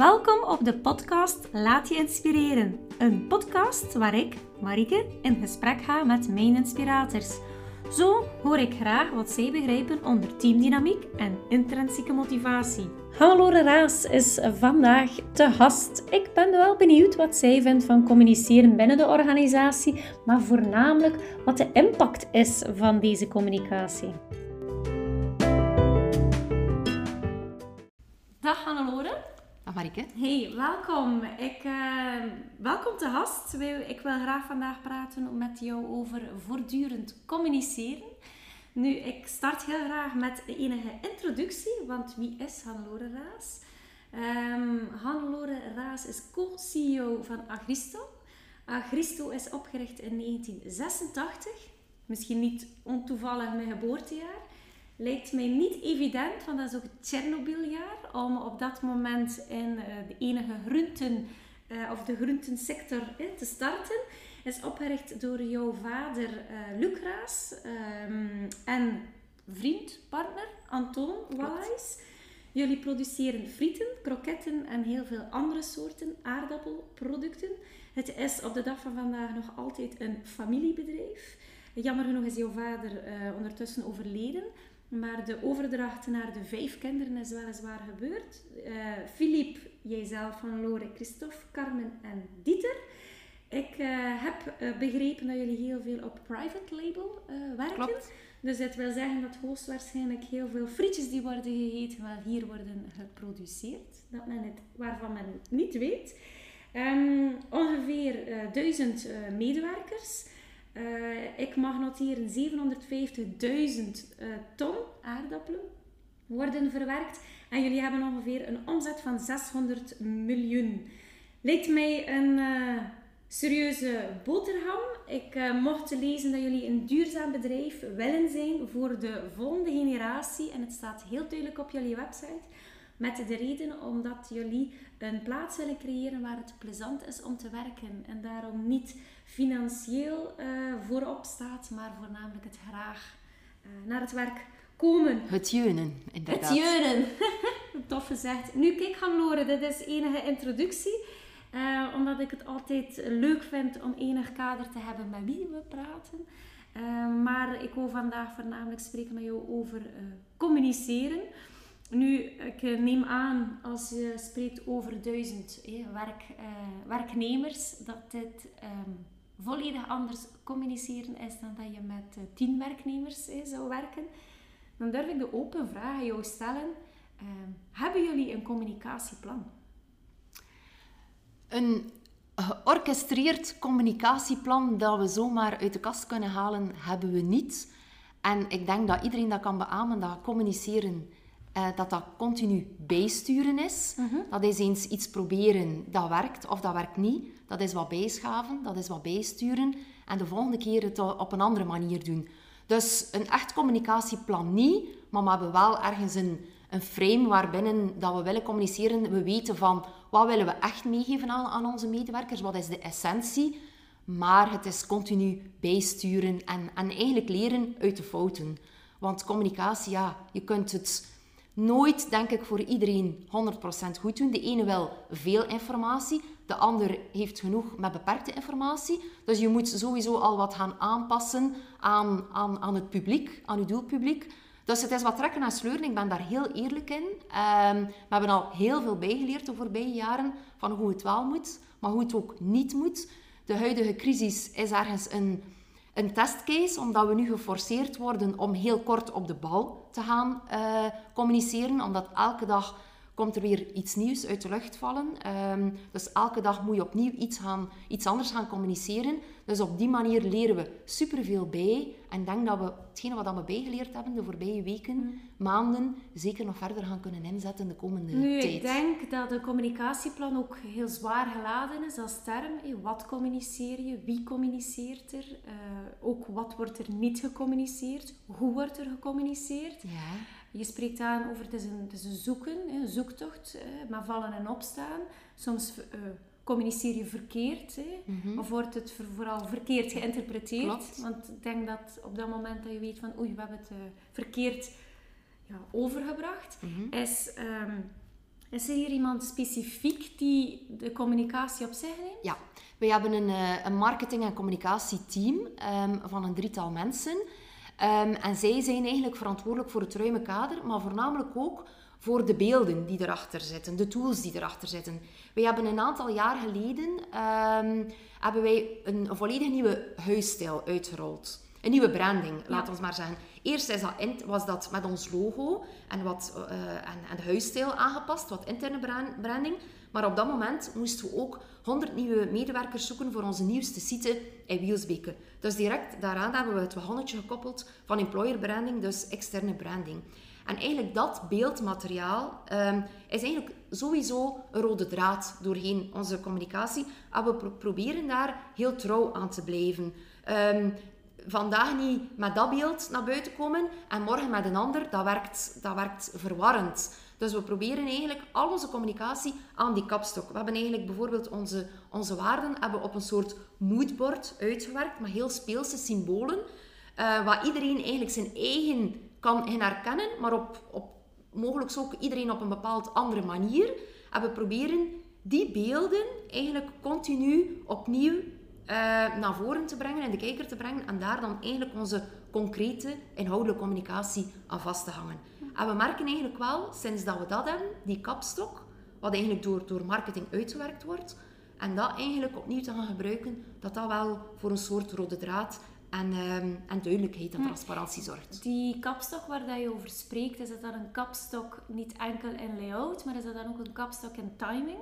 Welkom op de podcast Laat je inspireren. Een podcast waar ik, Marike, in gesprek ga met mijn inspirators. Zo hoor ik graag wat zij begrijpen onder teamdynamiek en intrinsieke motivatie. Hannelore Raas is vandaag te gast. Ik ben wel benieuwd wat zij vindt van communiceren binnen de organisatie, maar voornamelijk wat de impact is van deze communicatie. Dag Hannelore. Hey, welkom. Ik, uh, welkom te gast. Ik wil graag vandaag praten met jou over voortdurend communiceren. Nu, ik start heel graag met enige introductie, want wie is Hannelore Raas? Um, Hannelore Raas is co-CEO van Agristo. Agristo is opgericht in 1986, misschien niet ontoevallig mijn geboortejaar lijkt mij niet evident, want dat is ook het Tsjernobyljaar, om op dat moment in uh, de enige groenten, uh, of de groentensector uh, te starten. Is opgericht door jouw vader Luc Raas um, en vriend, partner Antoon Wallais. Jullie produceren frieten, kroketten en heel veel andere soorten aardappelproducten. Het is op de dag van vandaag nog altijd een familiebedrijf. Jammer genoeg is jouw vader ondertussen overleden. Maar de overdracht naar de vijf kinderen is weliswaar gebeurd. Philippe, uh, jijzelf, van Lore, Christophe, Carmen en Dieter. Ik uh, heb uh, begrepen dat jullie heel veel op private label werken. Klopt. Dus dat wil zeggen dat hoogstwaarschijnlijk heel veel frietjes die worden gegeten wel hier worden geproduceerd. Dat men het, waarvan men het niet weet. Um, ongeveer duizend medewerkers. Uh, ik mag noteren 750.000 uh, ton aardappelen worden verwerkt. En jullie hebben ongeveer een omzet van 600 miljoen. Lijkt mij een uh, serieuze boterham. Ik mocht lezen dat jullie een duurzaam bedrijf willen zijn voor de volgende generatie. En het staat heel duidelijk op jullie website. Met de reden omdat jullie een plaats willen creëren waar het plezant is om te werken. En daarom niet financieel uh, voorop staat, maar voornamelijk het graag uh, naar het werk komen. Het jeunen, inderdaad. Het jeunen. Tof gezegd. Nu, kijk Hannelore, dit is enige introductie. Uh, omdat ik het altijd leuk vind om enig kader te hebben met wie we praten. maar ik wil vandaag voornamelijk spreken met jou over communiceren. Nu, ik neem aan, als je spreekt over duizend eh, werk, werknemers, dat dit um, volledig anders communiceren is dan dat je met uh, tien werknemers eh, zou werken. Dan durf ik de open vraag aan jou stellen. hebben jullie een communicatieplan? Een georchestreerd communicatieplan dat we zomaar uit de kast kunnen halen, hebben we niet. En ik denk dat iedereen dat kan beamen, dat communiceren uh, dat dat continu bijsturen is. Mhm. Dat is eens iets proberen dat werkt of dat werkt niet. Dat is wat bijschaven, dat is wat bijsturen. En de volgende keer het op een andere manier doen. Dus een echt communicatieplan niet, maar we hebben wel ergens een, een frame waarbinnen dat we willen communiceren. We weten van wat willen we echt meegeven aan, aan onze medewerkers, wat is de essentie. Maar het is continu bijsturen en, en eigenlijk leren uit de fouten. Want communicatie, ja, je kunt het nooit, denk ik, voor iedereen 100% goed doen. De ene wil veel informatie, de ander heeft genoeg met beperkte informatie. Dus je moet sowieso al wat gaan aanpassen aan, aan, aan het publiek, aan je doelpubliek. Dus het is wat trekken en sleuren, ik ben daar heel eerlijk in. Um, we hebben al heel veel bijgeleerd de voorbije jaren van hoe het wel moet, maar hoe het ook niet moet. De huidige crisis is ergens een een testcase, omdat we nu geforceerd worden om heel kort op de bal te gaan uh, communiceren, omdat elke dag komt er weer iets nieuws uit de lucht vallen. Um, dus elke dag moet je opnieuw iets, gaan, iets anders gaan communiceren. Dus op die manier leren we superveel bij. En ik denk dat we hetgene wat we bijgeleerd hebben de voorbije weken, mm. maanden, zeker nog verder gaan kunnen inzetten de komende nu, tijd. Ik denk dat de communicatieplan ook heel zwaar geladen is als term. Wat communiceer je? Wie communiceert er? Uh, ook wat wordt er niet gecommuniceerd? Hoe wordt er gecommuniceerd? Ja. Je spreekt aan over het is een, het is een zoeken, een zoektocht, maar vallen en opstaan. Soms uh, communiceer je verkeerd, hè? Mm -hmm. of wordt het vooral verkeerd geïnterpreteerd. Klopt. Want ik denk dat op dat moment dat je weet van oei, we hebben het uh, verkeerd ja, overgebracht, mm -hmm. is um, Is er hier iemand specifiek die de communicatie op zich neemt? Ja, wij hebben een, eh, een marketing- en communicatieteam um, van een drietal mensen. Um, en zij zijn eigenlijk verantwoordelijk voor het ruime kader, maar voornamelijk ook voor de beelden die erachter zitten, de tools die erachter zitten. Wij hebben een aantal jaar geleden um, hebben wij een, een volledig nieuwe huisstijl uitgerold. Een nieuwe branding, laten we ja. maar zeggen. Eerst is dat in, was dat met ons logo en, wat, uh, en, en, de huisstijl aangepast, wat interne branding. Maar op dat moment moesten we ook 100 nieuwe medewerkers zoeken voor onze nieuwste site in Wielsbeke. Dus direct daaraan hebben we het wagonnetje gekoppeld van employer branding, dus externe branding. En eigenlijk dat beeldmateriaal um, is eigenlijk sowieso een rode draad doorheen onze communicatie. En we pro proberen daar heel trouw aan te blijven. Um, vandaag niet met dat beeld naar buiten komen en morgen met een ander, dat werkt, dat werkt verwarrend. Dus we proberen eigenlijk al onze communicatie aan die kapstok. We hebben eigenlijk bijvoorbeeld onze, onze waarden hebben op een soort moodboard uitgewerkt met heel speelse symbolen, uh, waar iedereen eigenlijk zijn eigen kan herkennen, maar op, op mogelijk ook iedereen op een bepaald andere manier. En we proberen die beelden eigenlijk continu opnieuw uh, naar voren te brengen en de kijker te brengen en daar dan eigenlijk onze concrete inhoudelijke communicatie aan vast te hangen. En we merken eigenlijk wel, sinds dat we dat hebben, die kapstok, wat eigenlijk door, door marketing uitgewerkt wordt, en dat eigenlijk opnieuw te gaan gebruiken, dat dat wel voor een soort rode draad en, um, en duidelijkheid en transparantie zorgt. Die kapstok waar dat je over spreekt, is dat dan een kapstok niet enkel in layout, maar is dat dan ook een kapstok in timing?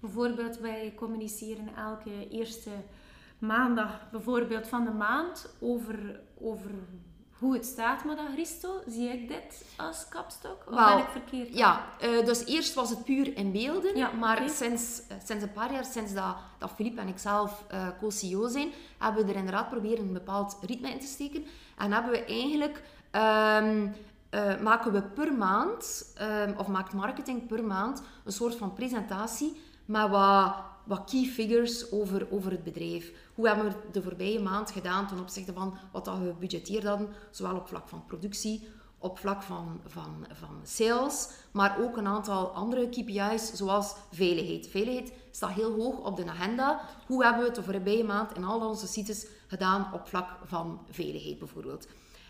Bijvoorbeeld, wij communiceren elke eerste maandag bijvoorbeeld van de maand over, over hoe het staat met Agristo. Zie ik dit als kapstok? Of well, ben ik verkeerd? Ja, uh, dus eerst was het puur in beelden. Ja, maar okay. sinds, uh, sinds een paar jaar, sinds dat, dat Philippe en ik zelf uh, co-CEO zijn, hebben we er inderdaad proberen een bepaald ritme in te steken. En hebben we eigenlijk... Um, maken we per maand, um, of maakt marketing per maand, een soort van presentatie met wat, wat key figures over, over het bedrijf. Hoe hebben we de voorbije maand gedaan ten opzichte van wat we gebudgeteerd hadden, zowel op vlak van productie, op vlak van, van, van sales, maar ook een aantal andere KPI's, zoals veiligheid. Veiligheid staat heel hoog op de agenda. Hoe hebben we het de voorbije maand in al onze sites gedaan op vlak van veiligheid bijvoorbeeld?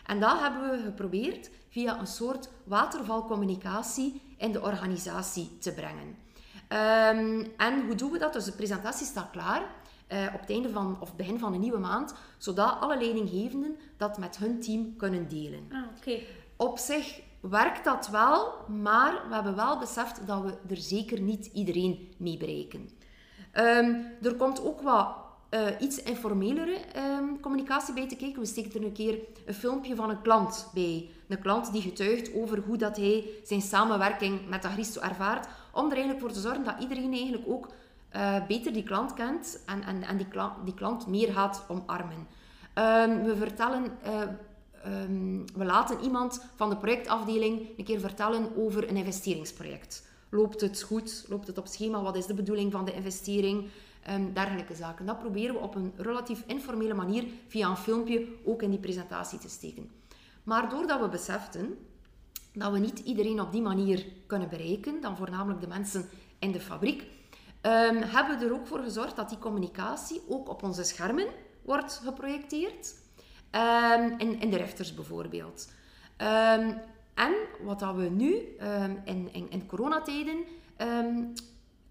En dat hebben we geprobeerd via een soort watervalcommunicatie in de organisatie te brengen. Um, en hoe doen we dat? Dus de presentatie staat klaar. Uh, op het einde van, of begin van een nieuwe maand, zodat alle leidinggevenden dat met hun team kunnen delen. Ah, okay. Op zich werkt dat wel, maar we hebben wel beseft dat we er zeker niet iedereen mee bereiken. Um, er komt ook wat uh, iets informelere um, communicatie bij te kijken. We steken er een keer een filmpje van een klant bij. Een klant die getuigt over hoe dat hij zijn samenwerking met Agristo ervaart. Om er eigenlijk voor te zorgen dat iedereen eigenlijk ook uh, beter die klant kent en, en, en die, klant, die klant meer gaat omarmen. Um, we vertellen, uh, um, we laten iemand van de projectafdeling een keer vertellen over een investeringsproject. Loopt het goed? Loopt het op schema? Wat is de bedoeling van de investering? Um, dergelijke zaken. Dat proberen we op een relatief informele manier via een filmpje ook in die presentatie te steken. Maar doordat we beseften dat we niet iedereen op die manier kunnen bereiken, dan voornamelijk de mensen in de fabriek, um, hebben we er ook voor gezorgd dat die communicatie ook op onze schermen wordt geprojecteerd. Um, in, in de refters bijvoorbeeld. Um, en wat dat we nu in, in, in coronatijden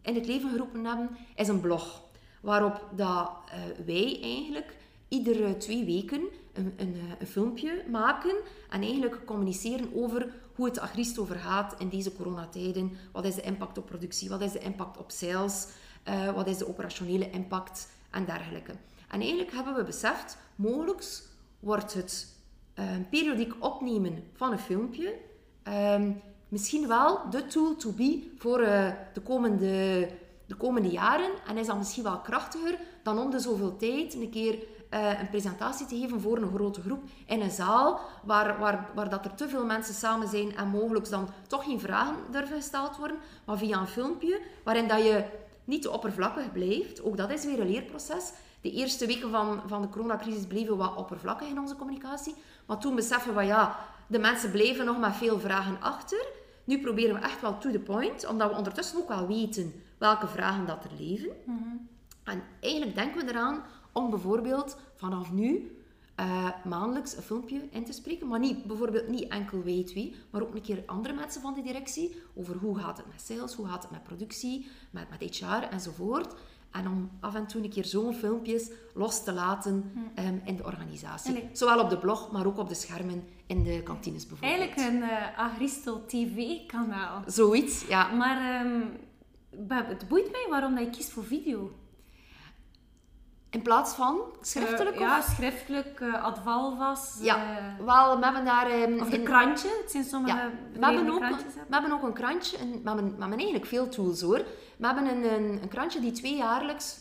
in het leven geroepen hebben, is een blog. Waarop dat, uh, wij eigenlijk iedere twee weken een, een, eh, een, filmpje maken en eigenlijk communiceren over hoe het Agristo vergaat in deze coronatijden. Wat is de impact op productie? Wat is de impact op sales? Uh, wat is de operationele impact? En dergelijke. En eigenlijk hebben we beseft, mogelijk wordt het uh, periodiek opnemen van een filmpje uh, misschien wel de tool to be voor uh, de, komende, de komende jaren. En is dat misschien wel krachtiger dan om de zoveel tijd een keer uh, een presentatie te geven voor een grote groep in een zaal waar, waar, waar dat er te veel mensen samen zijn en mogelijk dan toch geen vragen durven gesteld worden, maar via een filmpje waarin dat je niet te oppervlakkig blijft. Ook dat is weer een leerproces. De eerste weken van, van de coronacrisis bleven wat oppervlakkig in onze communicatie. Maar toen beseffen we, ja, de mensen bleven nog met veel vragen achter. Nu proberen we echt wel to the point, omdat we ondertussen ook wel weten welke vragen dat er leven. En eigenlijk denken we eraan om bijvoorbeeld vanaf nu eh, maandelijks een filmpje in te spreken. Maar niet, bijvoorbeeld niet enkel wij twee, maar ook een keer andere mensen van de directie. Over hoe gaat het met sales, hoe gaat het met productie, met, met HR enzovoort. En om af en toe een keer zo'n filmpjes los te laten ehm, in de organisatie. Zowel op de blog, maar ook op de schermen in de kantines bijvoorbeeld. Eigenlijk een eh Agristo TV-kanaal. Zoiets, ja. Maar ehm, het boeit mij waarom dat je kiest voor video. In plaats van schriftelijk Eh, of... Ja, schriftelijk, Advalvas. Ja, eh, wel, we hebben daar... ehm, of de in- krantje. Het zijn sommige Ja, we hebben, ook, we hebben. ook een krantje. En we, hebben, we hebben eigenlijk veel tools hoor. We hebben een, een, een krantje die tweejaarlijks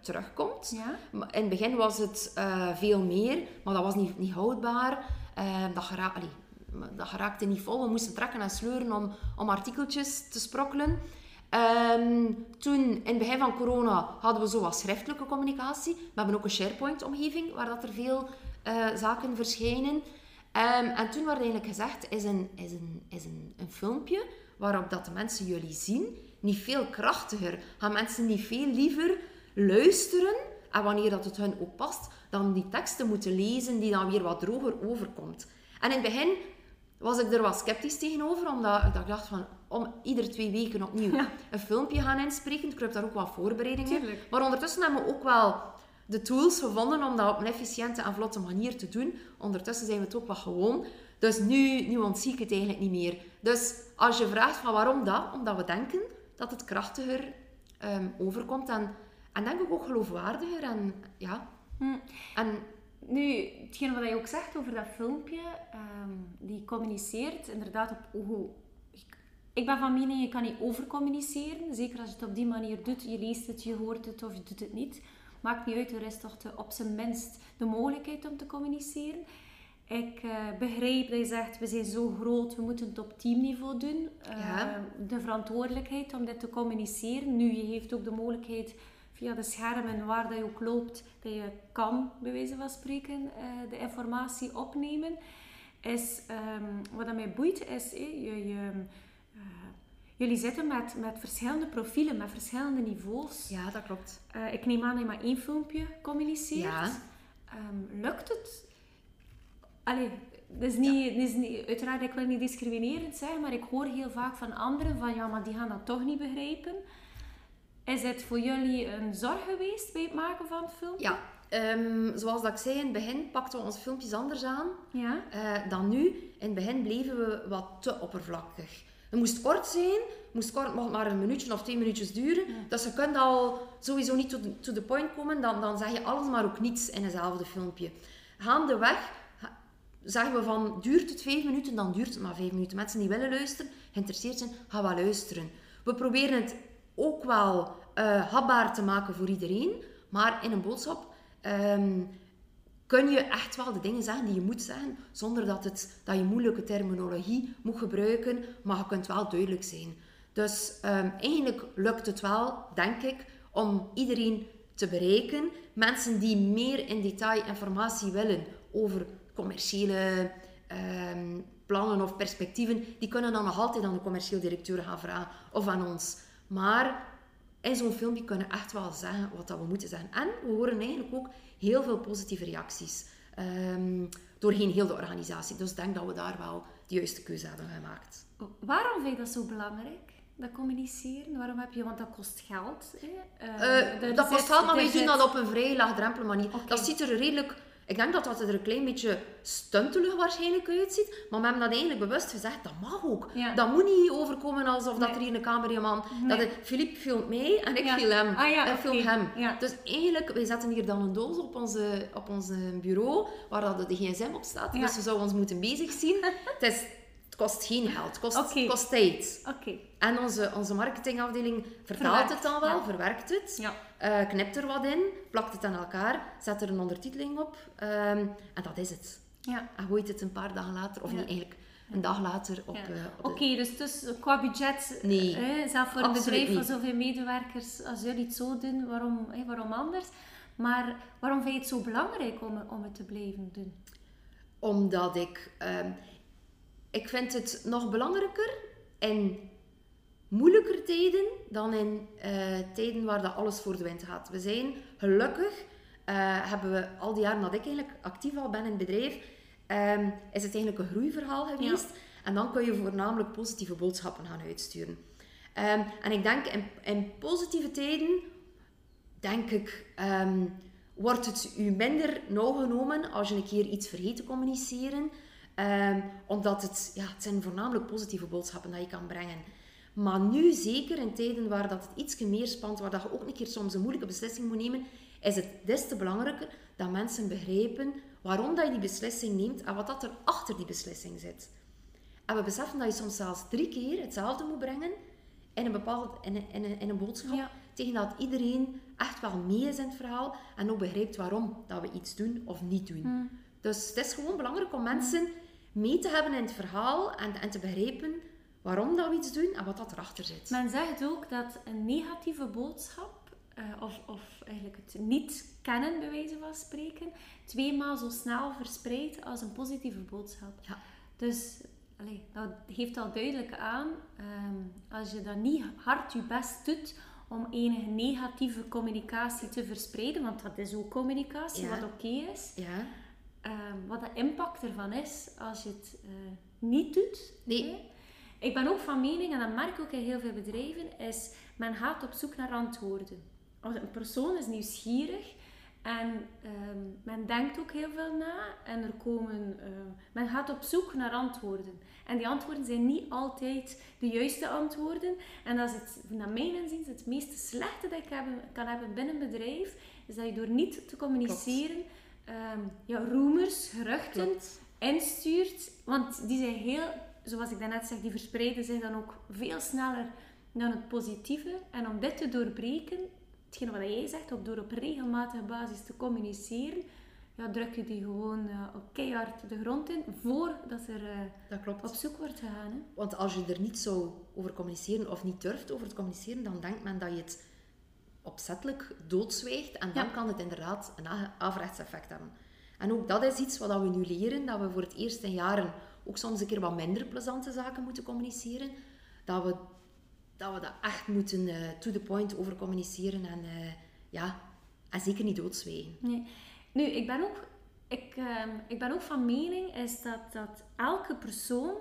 terugkomt. Ja? In het begin was het veel meer, maar dat was niet, niet houdbaar. Eh, dat, gera allee, dat geraakte niet vol. We moesten trekken en sleuren om, om artikeltjes te sprokkelen. Ehm, toen, in het begin van corona, hadden we zo wat schriftelijke communicatie. We hebben ook een SharePoint-omgeving, waar dat er veel eh, zaken verschijnen. Ehm, en toen werd eigenlijk gezegd, is een, is, een, is een, een filmpje waarop dat de mensen jullie zien, niet veel krachtiger. Gaan mensen niet veel liever luisteren, en wanneer dat het hun ook past, dan die teksten moeten lezen die dan weer wat droger overkomt. En in het begin was ik er wat sceptisch tegenover, omdat ik dacht van, om iedere twee weken opnieuw Ja. een filmpje gaan inspreken, ik heb daar ook wat voorbereidingen. Tuurlijk. Maar ondertussen hebben we ook wel de tools gevonden om dat op een efficiënte en vlotte manier te doen. Ondertussen zijn we het ook wat gewoon. Dus nu, nu ontzie ik het eigenlijk niet meer. Dus als je vraagt van waarom dat, omdat we denken dat het krachtiger ehm, overkomt en, en denk ik ook geloofwaardiger. En, ja. Hm. en Nu, hetgeen wat je ook zegt over dat filmpje, ehm, die communiceert inderdaad op hoe... Ik ben van mening, je kan niet overcommuniceren. Zeker als je het op die manier doet. Je leest het, je hoort het of je doet het niet. Maakt niet uit, er is toch op zijn minst de mogelijkheid om te communiceren. Ik eh, begrijp dat je zegt, we zijn zo groot, we moeten het op teamniveau doen. Eh, Ja. De verantwoordelijkheid om dit te communiceren. Nu, je heeft ook de mogelijkheid via de schermen waar dat je ook loopt, dat je kan, bij wijze van spreken, eh, de informatie opnemen. Is, ehm, wat dat mij boeit is, je, je, eh, jullie zitten met, met verschillende profielen, met verschillende niveaus. ja, dat klopt. Eh, ik neem aan dat je maar één filmpje communiceert. Ja. Ehm, lukt het? Allee, dat is niet, dat is niet, uiteraard, ik wil niet discriminerend zijn, maar ik hoor heel vaak van anderen van ja, maar die gaan dat toch niet begrijpen. Is het voor jullie een zorg geweest bij het maken van het filmpje? Ja, ehm, zoals dat ik zei in het begin, pakten we onze filmpjes anders aan. Ja? eh, dan nu. In het begin bleven we wat te oppervlakkig. Het moest kort zijn, het moest kort, mocht maar een minuutje of twee minuutjes duren. Dus je kunt al sowieso niet to the, to the point komen, dan, dan zeg je alles maar ook niets in hetzelfde filmpje. Gaandeweg zeggen we van, duurt het vijf minuten, dan duurt het maar vijf minuten. Mensen die willen luisteren, geïnteresseerd zijn, gaan wel luisteren. We proberen het ook wel eh hapbaar te maken voor iedereen, maar in een boodschap ehm, kun je echt wel de dingen zeggen die je moet zeggen, zonder dat, het, dat je moeilijke terminologie moet gebruiken, maar je kunt wel duidelijk zijn. Dus ehm, eigenlijk lukt het wel, denk ik, om iedereen te bereiken. Mensen die meer in detail informatie willen over commerciële ehm, plannen of perspectieven, die kunnen dan nog altijd aan de commercieel directeur gaan vragen of aan ons. Maar in zo'n filmpje kunnen we echt wel zeggen wat dat we moeten zeggen. En we horen eigenlijk ook heel veel positieve reacties ehm, doorheen heel de organisatie. Dus ik denk dat we daar wel de juiste keuze hebben gemaakt. Waarom vind je dat zo belangrijk? Dat communiceren? Waarom heb je, want dat kost geld. Hè? Eh, Eh, dat kost geld, maar wij doen dat op een vrij laagdrempelige manier. Oké. Dat ziet er redelijk... Ik denk dat dat er een klein beetje stuntelig waarschijnlijk uitziet. Maar we hebben dat eigenlijk bewust gezegd, dat mag ook. Ja. Dat moet niet overkomen alsof dat er hier een cameraman... Nee. Dat Philippe filmt mij en ik Ja. film hem. Ah ja, ik film hem. Dus eigenlijk, wij zetten hier dan een doos op onze, op onze bureau, waar dat de gsm op staat. Dus we zouden ons moeten bezig zien. het, is, het kost geen geld, het kost, Oké. kost tijd. Oké. En onze, onze marketingafdeling vertaalt Verwerkt, het dan wel, ja. verwerkt het. Ja. Eh, knipt er wat in, plakt het aan elkaar, zet er een ondertiteling op ehm, en dat is het. Ja. En gooit het een paar dagen later, of niet eigenlijk een dag later op, Ja. eh, op Oké, dus, dus qua budget, Nee, hè, zelf voor een bedrijf van zoveel medewerkers, als jullie het zo doen, waarom, waarom anders? Maar waarom vind je het zo belangrijk om, om het te blijven doen? Omdat ik... ehm, ik vind het nog belangrijker in moeilijker tijden dan in uh, tijden waar dat alles voor de wind gaat. We zijn gelukkig, uh, hebben we al die jaren dat ik eigenlijk actief al ben in het bedrijf, um, is het eigenlijk een groeiverhaal geweest. En dan kun je voornamelijk positieve boodschappen gaan uitsturen. Um, en ik denk in, in, positieve tijden, denk ik, um, wordt het u minder nauw genomen als je een keer iets vergeet te communiceren. Omdat het, ja, het zijn voornamelijk positieve boodschappen dat je kan brengen. Maar nu zeker in tijden waar dat het iets meer spant, waar dat je ook een keer soms een moeilijke beslissing moet nemen, is het des te belangrijker dat mensen begrijpen waarom dat je die beslissing neemt en wat dat er achter die beslissing zit. En we beseffen dat je soms zelfs drie keer hetzelfde moet brengen in een bepaalde in een, in een, in een boodschap, tegen dat iedereen echt wel mee is in het verhaal en ook begrijpt waarom dat we iets doen of niet doen. Hmm. Dus het is gewoon belangrijk om mensen mee te hebben in het verhaal en, en te begrijpen waarom dat we iets doen en wat dat erachter zit. Men zegt ook dat een negatieve boodschap, uh, of, of eigenlijk het niet kennen, bij wijze van spreken, tweemaal zo snel verspreidt als een positieve boodschap. Ja. Dus allez, dat geeft al duidelijk aan, um, als je dan niet hard je best doet om enige negatieve communicatie te verspreiden, want dat is ook communicatie, wat oké is. Ja. Um, wat de impact ervan is als je het uh, niet doet. Nee. Ik ben ook van mening, en dat merk ik ook in heel veel bedrijven, is men gaat op zoek naar antwoorden. Als een persoon is nieuwsgierig en ehm, men denkt ook heel veel na en er komen, uh, men gaat op zoek naar antwoorden. En die antwoorden zijn niet altijd de juiste antwoorden. En dat is het, naar mijn inziens het meest slechte dat ik kan hebben binnen een bedrijf, is dat je door niet te communiceren um, ja, rumors, geruchten instuurt. Want die zijn heel zoals ik daarnet zeg, die verspreiden zich dan ook veel sneller dan het positieve. En om dit te doorbreken, hetgeen wat jij zegt, op door op regelmatige basis te communiceren, ja, druk je die gewoon uh, op keihard de grond in, voordat er uh, dat klopt. op zoek wordt gegaan. Hè? Want als je er niet zo over communiceren, of niet durft over te communiceren, dan denkt men dat je het opzettelijk doodzwijgt. En dan kan het inderdaad een averechts effect hebben. En ook dat is iets wat we nu leren, dat we voor het eerst in jaren ook soms een keer wat minder plezante zaken moeten communiceren. Dat we dat, we dat echt moeten uh, to the point over communiceren en, uh, ja, en zeker niet doodzwijgen. Nee. Nu, ik ben ook, ik, uh, ik ben ook van mening is dat, dat elke persoon,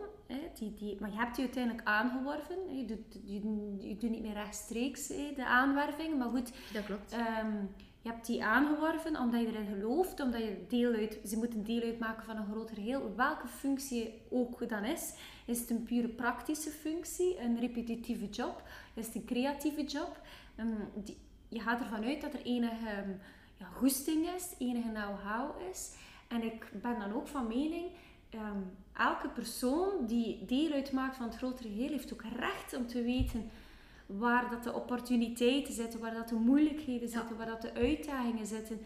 die, die, maar je hebt die uiteindelijk aangeworven, je doet, je, je doet niet meer rechtstreeks hè, de aanwerving, maar goed. Dat klopt. Um, je hebt die aangeworven omdat je erin gelooft, omdat je deel uit, ze moeten deel uitmaken van een groter geheel. Welke functie ook dan is. Is het een pure praktische functie, een repetitieve job? Is het een creatieve job? Um, die, je gaat ervan uit dat er enige um, ja, goesting is, enige know-how is. En ik ben dan ook van mening, um, elke persoon die deel uitmaakt van het grotere geheel heeft ook recht om te weten waar dat de opportuniteiten zitten, waar dat de moeilijkheden zitten, waar dat de uitdagingen zitten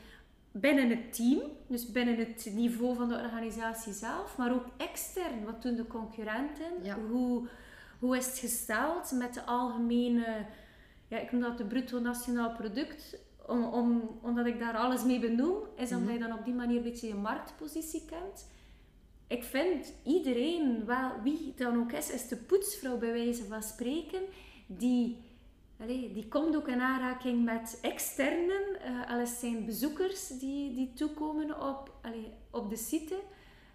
binnen het team, dus binnen het niveau van de organisatie zelf, maar ook extern. Wat doen de concurrenten? Hoe, hoe is het gesteld met de algemene, ja, ik noem dat de bruto nationaal product, om, om, omdat ik daar alles mee benoem, is omdat mhm. je dan op die manier een beetje je marktpositie kent. Ik vind iedereen, wel, wie dan ook is, is de poetsvrouw bij wijze van spreken, die, allez, die komt ook in aanraking met externen, uh, alles zijn bezoekers die, die toekomen op, allez, op de site,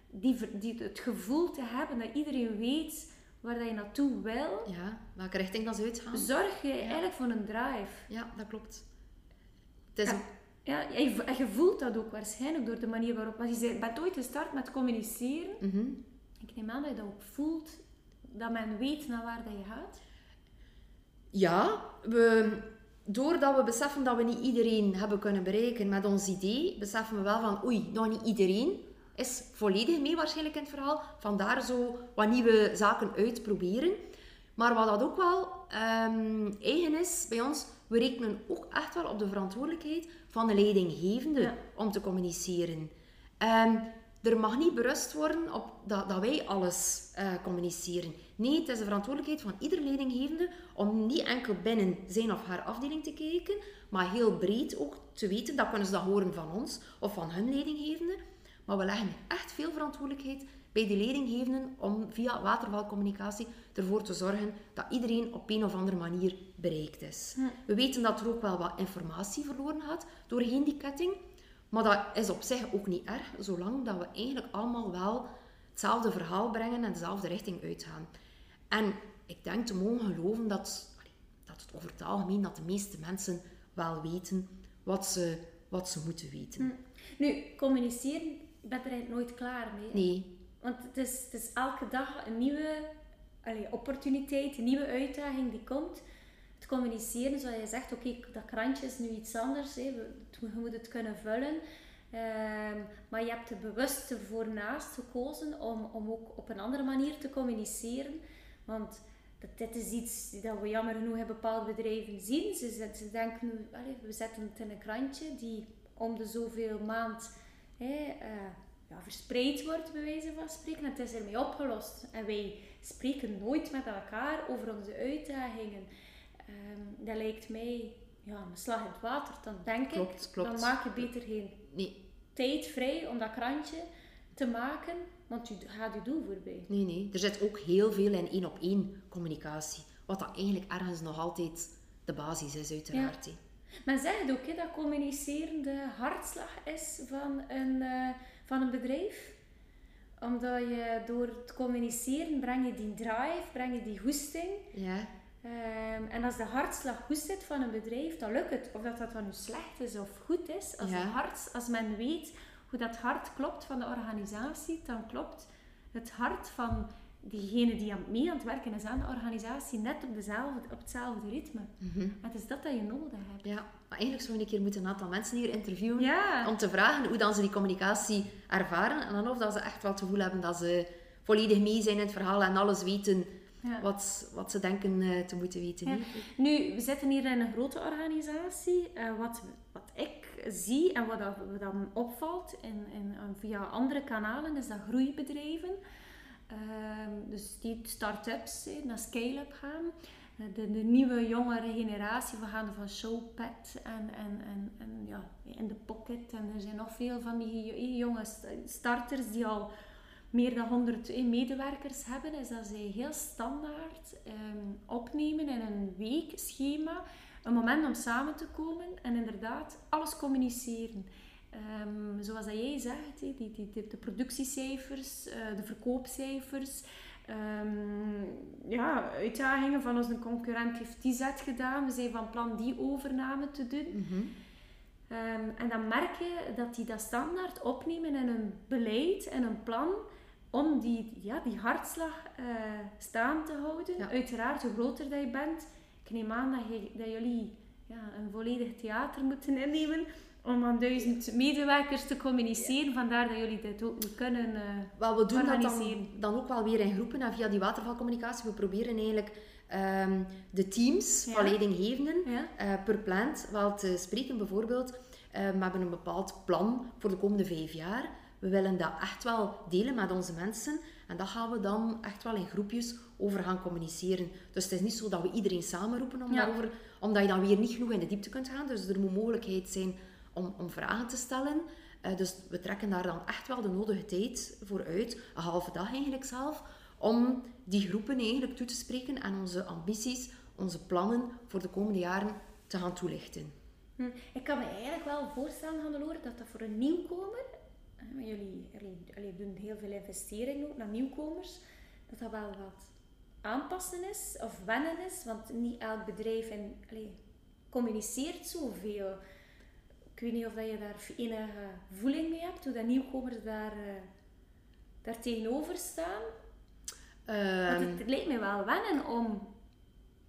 die, die het gevoel te hebben dat iedereen weet waar dat je naartoe wil. Ja, welke richting dat ze uitgaan. Zorg je eigenlijk voor een drive. Ja, dat klopt. Het is ja, en je, voelt dat ook waarschijnlijk door de manier waarop... Want je bent ooit gestart met communiceren. Mhm. Ik neem aan dat je dat ook voelt, dat men weet naar waar dat je gaat. Ja, we, doordat we beseffen dat we niet iedereen hebben kunnen bereiken met ons idee, beseffen we wel van, oei, nog niet iedereen is volledig mee waarschijnlijk in het verhaal. Vandaar zo wat nieuwe zaken uitproberen. Maar wat dat ook wel um, eigen is bij ons, we rekenen ook echt wel op de verantwoordelijkheid van de leidinggevende om te communiceren. Um, er mag niet berust worden op dat, dat wij alles uh, communiceren. Nee, het is de verantwoordelijkheid van ieder leidinggevende om niet enkel binnen zijn of haar afdeling te kijken, maar heel breed ook te weten, dat kunnen ze dat horen van ons of van hun leidinggevende. Maar we leggen echt veel verantwoordelijkheid bij de leidinggevenden om via watervalcommunicatie ervoor te zorgen dat iedereen op een of andere manier bereikt is. We weten dat er ook wel wat informatie verloren gaat doorheen die ketting, maar dat is op zich ook niet erg, zolang dat we eigenlijk allemaal wel hetzelfde verhaal brengen en dezelfde richting uitgaan. En ik denk te mogen geloven dat, dat het over het algemeen dat de meeste mensen wel weten wat ze, wat ze moeten weten. Hm. Nu, communiceren, je bent er eigenlijk nooit klaar mee. Nee. Want het is, elke dag een nieuwe allez, opportuniteit, een nieuwe uitdaging die komt. Het communiceren, zoals je zegt, oké, dat krantje is nu iets anders. Hè. Je moet het kunnen vullen. Ehm, maar je hebt er bewust ervoor naast gekozen om, om ook op een andere manier te communiceren. Want dit is iets dat we jammer genoeg in bepaalde bedrijven zien. Ze, ze denken nu, we zetten het in een krantje die om de zoveel maand uh, ja, verspreid wordt, bij wijze van spreken. Het is ermee opgelost. En wij spreken nooit met elkaar over onze uitdagingen. Um, dat lijkt mij ja, een slag in het water. Dan denk klopt, ik, klopt. dan maak je beter geen nee. tijd vrij om dat krantje te maken, want je gaat je doel voorbij. Nee, nee. Er zit ook heel veel in één op één communicatie. Wat dat eigenlijk ergens nog altijd de basis is, uiteraard. Ja. Men zegt ook hè, dat communiceren de hartslag is van een, uh, van een bedrijf. Omdat je door het communiceren breng je die drive, breng je die goesting. Ja. Um, en als de hartslag goed zit van een bedrijf, dan lukt het. Of dat dat dan nu slecht is of goed is. Als, ja. de hart, als men weet hoe dat hart klopt van de organisatie, dan klopt het hart van diegene die aan, mee aan het werken is aan de organisatie net op, dezelfde, op hetzelfde ritme. En het is dat dat je nodig hebt. Ja, maar eigenlijk zou een keer moeten een aantal mensen hier interviewen om te vragen hoe dan ze die communicatie ervaren en dan of dat ze echt wel het gevoel hebben dat ze volledig mee zijn in het verhaal en alles weten wat, wat ze denken uh, te moeten weten. Ja. Nu, we zitten hier in een grote organisatie. Uh, wat, wat ik zie en wat, dat, dan opvalt in, in, via andere kanalen, is dat groeibedrijven, uh, dus die start-ups naar scale-up gaan. Eh, de, de, nieuwe jongere generatie, we gaan van Showpad en, en, en, en ja, in de pocket. En er zijn nog veel van die jonge starters die al meer dan 100 medewerkers hebben, is dat zij heel standaard um, opnemen in een weekschema een moment om samen te komen en inderdaad alles communiceren. Um, zoals dat jij zegt, die, die, die, de productiecijfers, de verkoopcijfers, um, ja, uitdagingen van onze concurrent heeft die zet gedaan. We zijn van plan die overname te doen. Mm -hmm. um, en dan merk je dat die dat standaard opnemen in een beleid en een plan om die, ja, die hartslag uh, staan te houden. Ja. Uiteraard, hoe groter dat je bent, ik neem aan dat, je, dat jullie ja, een volledig theater moeten innemen om aan duizend medewerkers te communiceren. Vandaar dat jullie dit ook kunnen uh, Wel, we doen dat dan, dan, ook wel weer in groepen en via die watervalcommunicatie. We proberen eigenlijk um, de teams ja. van leidinggevenden ja. uh, per plant wel te spreken. Bijvoorbeeld, uh, we hebben een bepaald plan voor de komende vijf jaar. We willen dat echt wel delen met onze mensen. En dat gaan we dan echt wel in groepjes over gaan communiceren. Dus het is niet zo dat we iedereen samenroepen om daarover, omdat je dan weer niet genoeg in de diepte kunt gaan. Dus er moet mogelijkheid zijn om, om vragen te stellen. Uh, dus we trekken daar dan echt wel de nodige tijd voor uit, een halve dag eigenlijk zelf, om die groepen eigenlijk toe te spreken en onze ambities, onze plannen voor de komende jaren te gaan toelichten. Hm. Ik kan me eigenlijk wel voorstellen, Hannelore, dat dat voor een nieuwkomer, jullie, jullie, jullie doen heel veel investeringen ook naar nieuwkomers, dat dat wel wat aanpassen is of wennen is, want niet elk bedrijf en, allee, communiceert zoveel. Ik weet niet of dat je daar enige voeling mee hebt, hoe dat nieuwkomers daar, uh, daar tegenover staan. Um, want het, lijkt me wel wennen om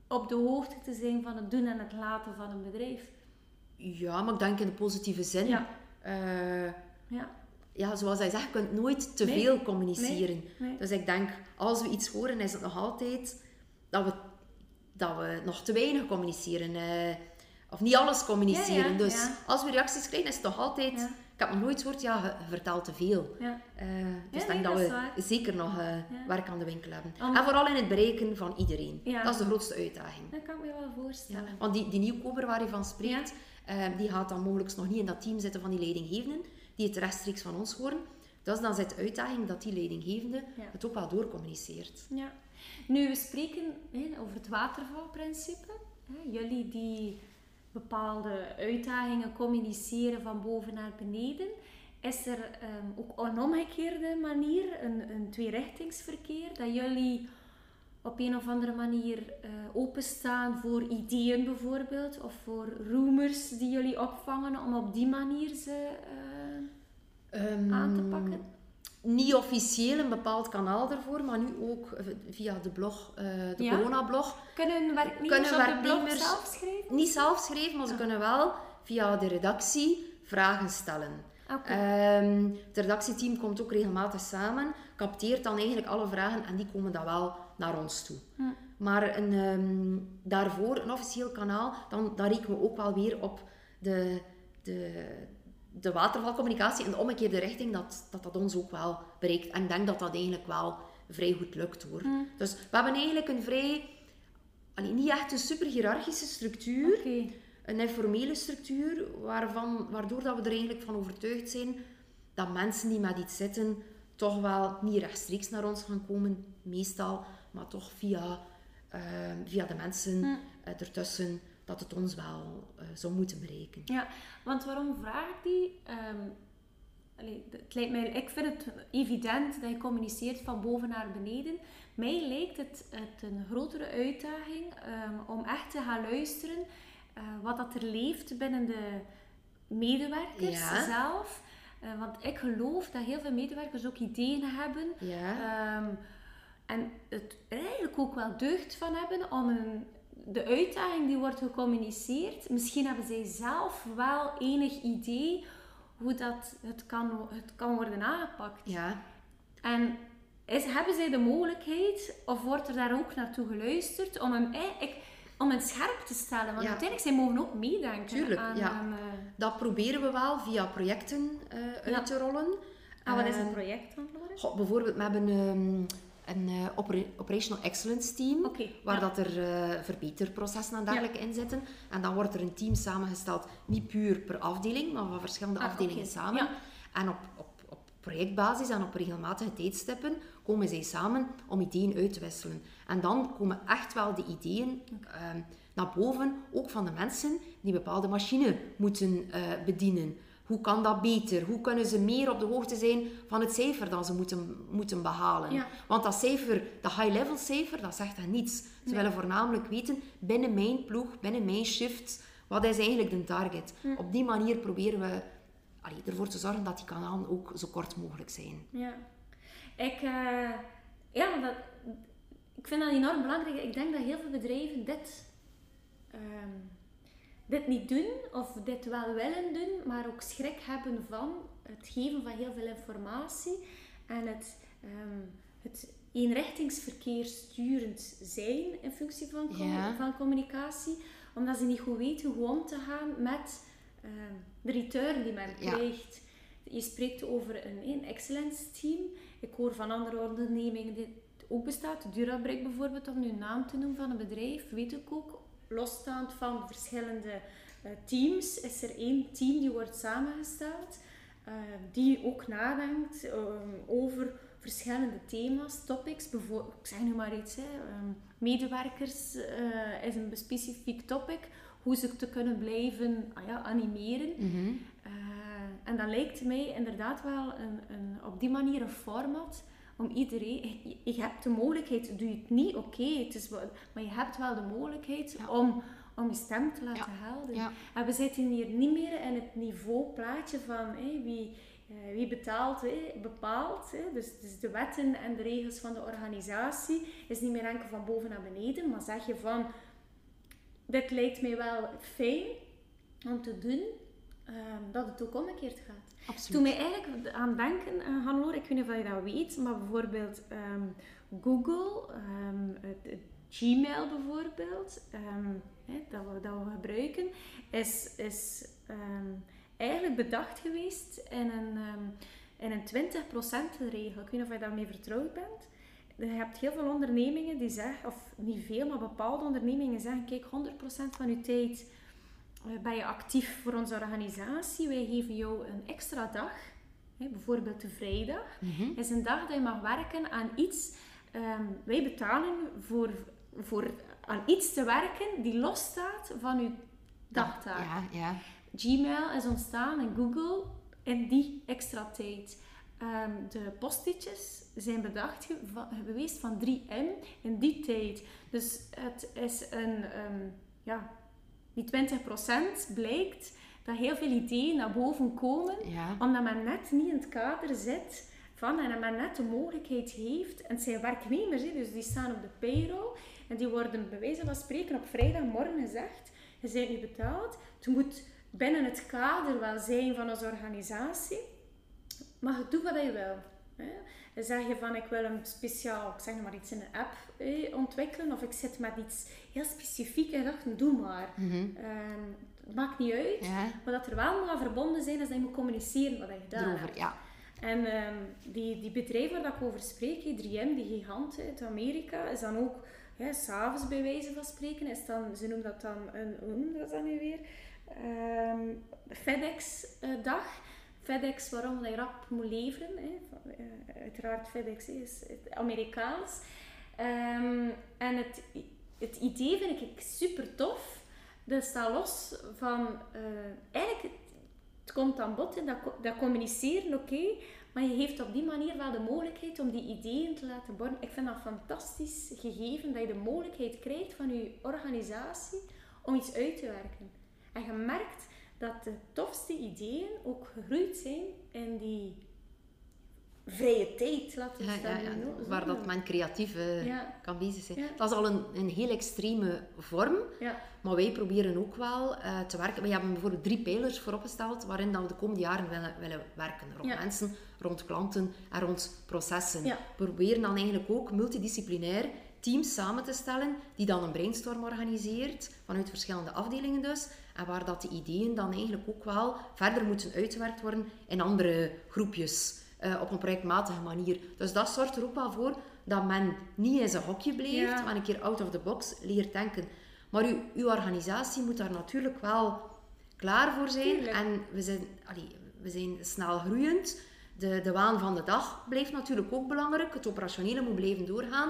op de hoogte te zijn van het doen en het laten van een bedrijf. Ja, maar ik denk in de positieve zin. Ja. Uh, ja ja, zoals hij zegt, je kunt nooit te veel communiceren. Dus ik denk, als we iets horen, is het nog altijd dat we, dat we nog te weinig communiceren. Eh, of niet alles communiceren. dus als we reacties krijgen, is het toch altijd... Ik heb nog nooit gehoord, ja, je, vertelt te veel. Uh, dus ik denk dat we zeker nog uh, werk aan de winkel hebben. En vooral in het bereiken van iedereen. Dat is de grootste uitdaging. Dat kan ik me wel voorstellen. Want die, die nieuwkomer waar je van spreekt, die gaat dan mogelijk nog niet in dat team zitten van die leidinggevenden die het rechtstreeks van ons horen. Dus dan zit de uitdaging dat die leidinggevende Ja. het ook wel doorcommuniceert. Ja. Nu, we spreken hè, over het watervalprincipe. Jullie die bepaalde uitdagingen communiceren van boven naar beneden. Is er ehm, ook een omgekeerde manier, een, een tweerichtingsverkeer, dat jullie op een of andere manier eh, openstaan voor ideeën bijvoorbeeld, of voor rumors die jullie opvangen, om op die manier ze eh, Ehm, aan te pakken? Niet officieel een bepaald kanaal ervoor, maar nu ook eh, via de blog, eh, de Ja? coronablog. Kunnen werknemers Kunnen op de blog werknemers- zelf schrijven? Niet zelf schrijven, maar ze kunnen wel via de redactie vragen stellen. Oké. Ehm, het redactieteam komt ook regelmatig samen, capteert dan eigenlijk alle vragen en die komen dan wel naar ons toe. Hm. Maar een, ehm, daarvoor een officieel kanaal, dan, dan rekenen we ook wel weer op de, de, de watervalcommunicatie en de omgekeerde richting, dat, dat dat ons ook wel bereikt. En ik denk dat dat eigenlijk wel vrij goed lukt hoor. Hm. Dus we hebben eigenlijk een vrij, allee, niet echt een super hiërarchische structuur, een informele structuur, waarvan, waardoor dat we er eigenlijk van overtuigd zijn dat mensen die met iets zitten, toch wel niet rechtstreeks naar ons gaan komen, meestal, maar toch via, ehm, via de mensen Hm. eh, ertussen, dat het ons wel eh, zou moeten bereiken. Ja, want waarom vraag ik die? Allee, het lijkt mij, ik vind het evident dat je communiceert van boven naar beneden. Mij lijkt het, het een grotere uitdaging ehm, om echt te gaan luisteren eh, wat dat er leeft binnen de medewerkers Ja. zelf. Eh, want ik geloof dat heel veel medewerkers ook ideeën hebben Ja, Ehm, en het er eigenlijk ook wel deugd van hebben om een, de uitdaging die wordt gecommuniceerd. Misschien hebben zij zelf wel enig idee hoe dat het kan, het kan worden aangepakt. ja. En is, hebben zij de mogelijkheid, of wordt er daar ook naartoe geluisterd, om hem, eh, ik, om hen scherp te stellen? Want Ja. uiteindelijk, zij mogen ook meedenken Tuurlijk, aan... ja. aan, eh, dat proberen we wel via projecten eh, Ja. uit te rollen. ah, wat is Ehm, een project dan? Goh, bijvoorbeeld, we hebben ehm, een opera- operational excellence team, waar ja. dat er eh, verbeterprocessen en dergelijke in zitten. En dan wordt er een team samengesteld, niet puur per afdeling, maar van verschillende Ah, afdelingen samen. Ja. En op, op, op projectbasis en op regelmatige tijdstippen komen zij samen om ideeën uit te wisselen. En dan komen echt wel de ideeën ehm, naar boven, ook van de mensen die bepaalde machine moeten eh, bedienen. Hoe kan dat beter? Hoe kunnen ze meer op de hoogte zijn van het cijfer dat ze moeten, moeten behalen? Ja. Want dat cijfer, dat high-level cijfer, dat zegt hen niets. Ze willen voornamelijk weten, binnen mijn ploeg, binnen mijn shift, wat is eigenlijk de target? Op die manier proberen we allee, ervoor te zorgen dat die kanalen ook zo kort mogelijk zijn. Ja. Ik, eh, ja, dat, ik vind dat enorm belangrijk. Ik denk dat heel veel bedrijven dit, ehm, dit niet doen of dit wel willen doen, maar ook schrik hebben van het geven van heel veel informatie en het, ehm, het eenrichtingsverkeer sturend zijn in functie van, com- Ja. van communicatie, omdat ze niet goed weten hoe om te gaan met ehm, de return die men Ja. krijgt. Je spreekt over een, een excellence team. Ik hoor van andere ondernemingen die ook bestaat. Durabrik bijvoorbeeld, om nu een naam te noemen van een bedrijf, weet ik ook. Losstaand van de verschillende eh, teams is er één team die wordt samengesteld. eh, die ook nadenkt eh, over verschillende thema's, topics. Bijvoorbeeld, ik zeg nu maar iets, hè, ehm, medewerkers eh, is een specifiek topic. Hoe ze te kunnen blijven ah ja, animeren. Eh, en dat lijkt mij inderdaad wel een, een, op die manier een format om iedereen... Je, je hebt de mogelijkheid, doe je het niet, oké, maar je hebt wel de mogelijkheid Ja. om, om je stem te laten helden. Ja. En we zitten hier niet meer in het niveauplaatje van hé, wie, eh, wie betaalt, hé, bepaalt. Hé. Dus, dus de wetten en de regels van de organisatie is niet meer enkel van boven naar beneden, maar zeg je van dit lijkt mij wel fijn om te doen, ehm, dat het ook omgekeerd gaat. Absoluut. Toen mij eigenlijk aan denken, uh, ik weet niet of je dat weet, maar bijvoorbeeld ehm, Google, ehm, het, Gmail bijvoorbeeld, ehm, dat, we, dat we gebruiken, is, is eigenlijk bedacht geweest in een, in een 20% regel. Ik weet niet of je daarmee vertrouwd bent. Je hebt heel veel ondernemingen die zeggen, of niet veel, maar bepaalde ondernemingen zeggen, kijk, 100% van je tijd ben je actief voor onze organisatie. Wij geven jou een extra dag hè, bijvoorbeeld de vrijdag, Mhm. is een dag dat je mag werken aan iets. ehm, wij betalen voor, voor aan iets te werken die losstaat van je dagtaak. Ja, ja. Gmail is ontstaan en Google in die extra tijd. Ehm, de postitjes zijn bedacht ge- geweest van 3M in die tijd. Dus het is een, ehm, ja, die 20% blijkt dat heel veel ideeën naar boven komen, ja. omdat men net niet in het kader zit van en dat men net de mogelijkheid heeft. En het zijn werknemers, hè, dus die staan op de payroll en die worden bij wijze van spreken op vrijdagmorgen gezegd: je bent nu betaald, het moet binnen het kader wel zijn van onze organisatie, maar je doet wat je wil. Hè. Zeg je van ik wil een speciaal, ik zeg maar iets in een app eh, ontwikkelen of ik zit met iets heel specifiek en dacht, doe maar. Het maakt niet uit, Ja, maar dat er wel moet aan verbonden zijn is dat je moet communiceren wat je gedaan hebt. ja. En ehm, die, die bedrijf waar dat ik over spreek, die 3M, die gigant uit Amerika, is dan ook, ja, s'avonds bij wijze van spreken, is dan, ze noemen dat dan een, hoe dat dan nu weer? Ehm, FedEx-dag. FedEx, waarom dat je rap moet leveren. Hè. Eh, uiteraard, FedEx is het Amerikaans. Ehm, en het, het idee vind ik super tof. Dat staat los van... eh, eigenlijk, het komt aan bod in dat, dat communiceren, oké. maar je heeft op die manier wel de mogelijkheid om die ideeën te laten worden. Ik vind dat fantastisch gegeven dat je de mogelijkheid krijgt van je organisatie om iets uit te werken. En je merkt dat de tofste ideeën ook gegroeid zijn in die vrije tijd, laten we Ja, Waar dat men creatief kan bezig zijn. Dat is al een, een heel extreme vorm. Maar wij proberen ook wel eh, te werken. We hebben bijvoorbeeld drie pijlers vooropgesteld waarin dat we de komende jaren willen, willen werken. Rond mensen, rond klanten en rond processen. We proberen dan eigenlijk ook multidisciplinair teams samen te stellen die dan een brainstorm organiseert vanuit verschillende afdelingen dus. En waar dat de ideeën dan eigenlijk ook wel verder moeten uitgewerkt worden in andere groepjes. eh, op een projectmatige manier. Dus dat zorgt er ook wel voor dat men niet in zijn hokje blijft, Ja. maar een keer out of the box leert denken. Maar uw, uw organisatie moet daar natuurlijk wel klaar voor zijn. Tuurlijk. En we zijn, allee, we zijn snel groeiend. De, de waan van de dag blijft natuurlijk ook belangrijk. Het operationele moet blijven doorgaan.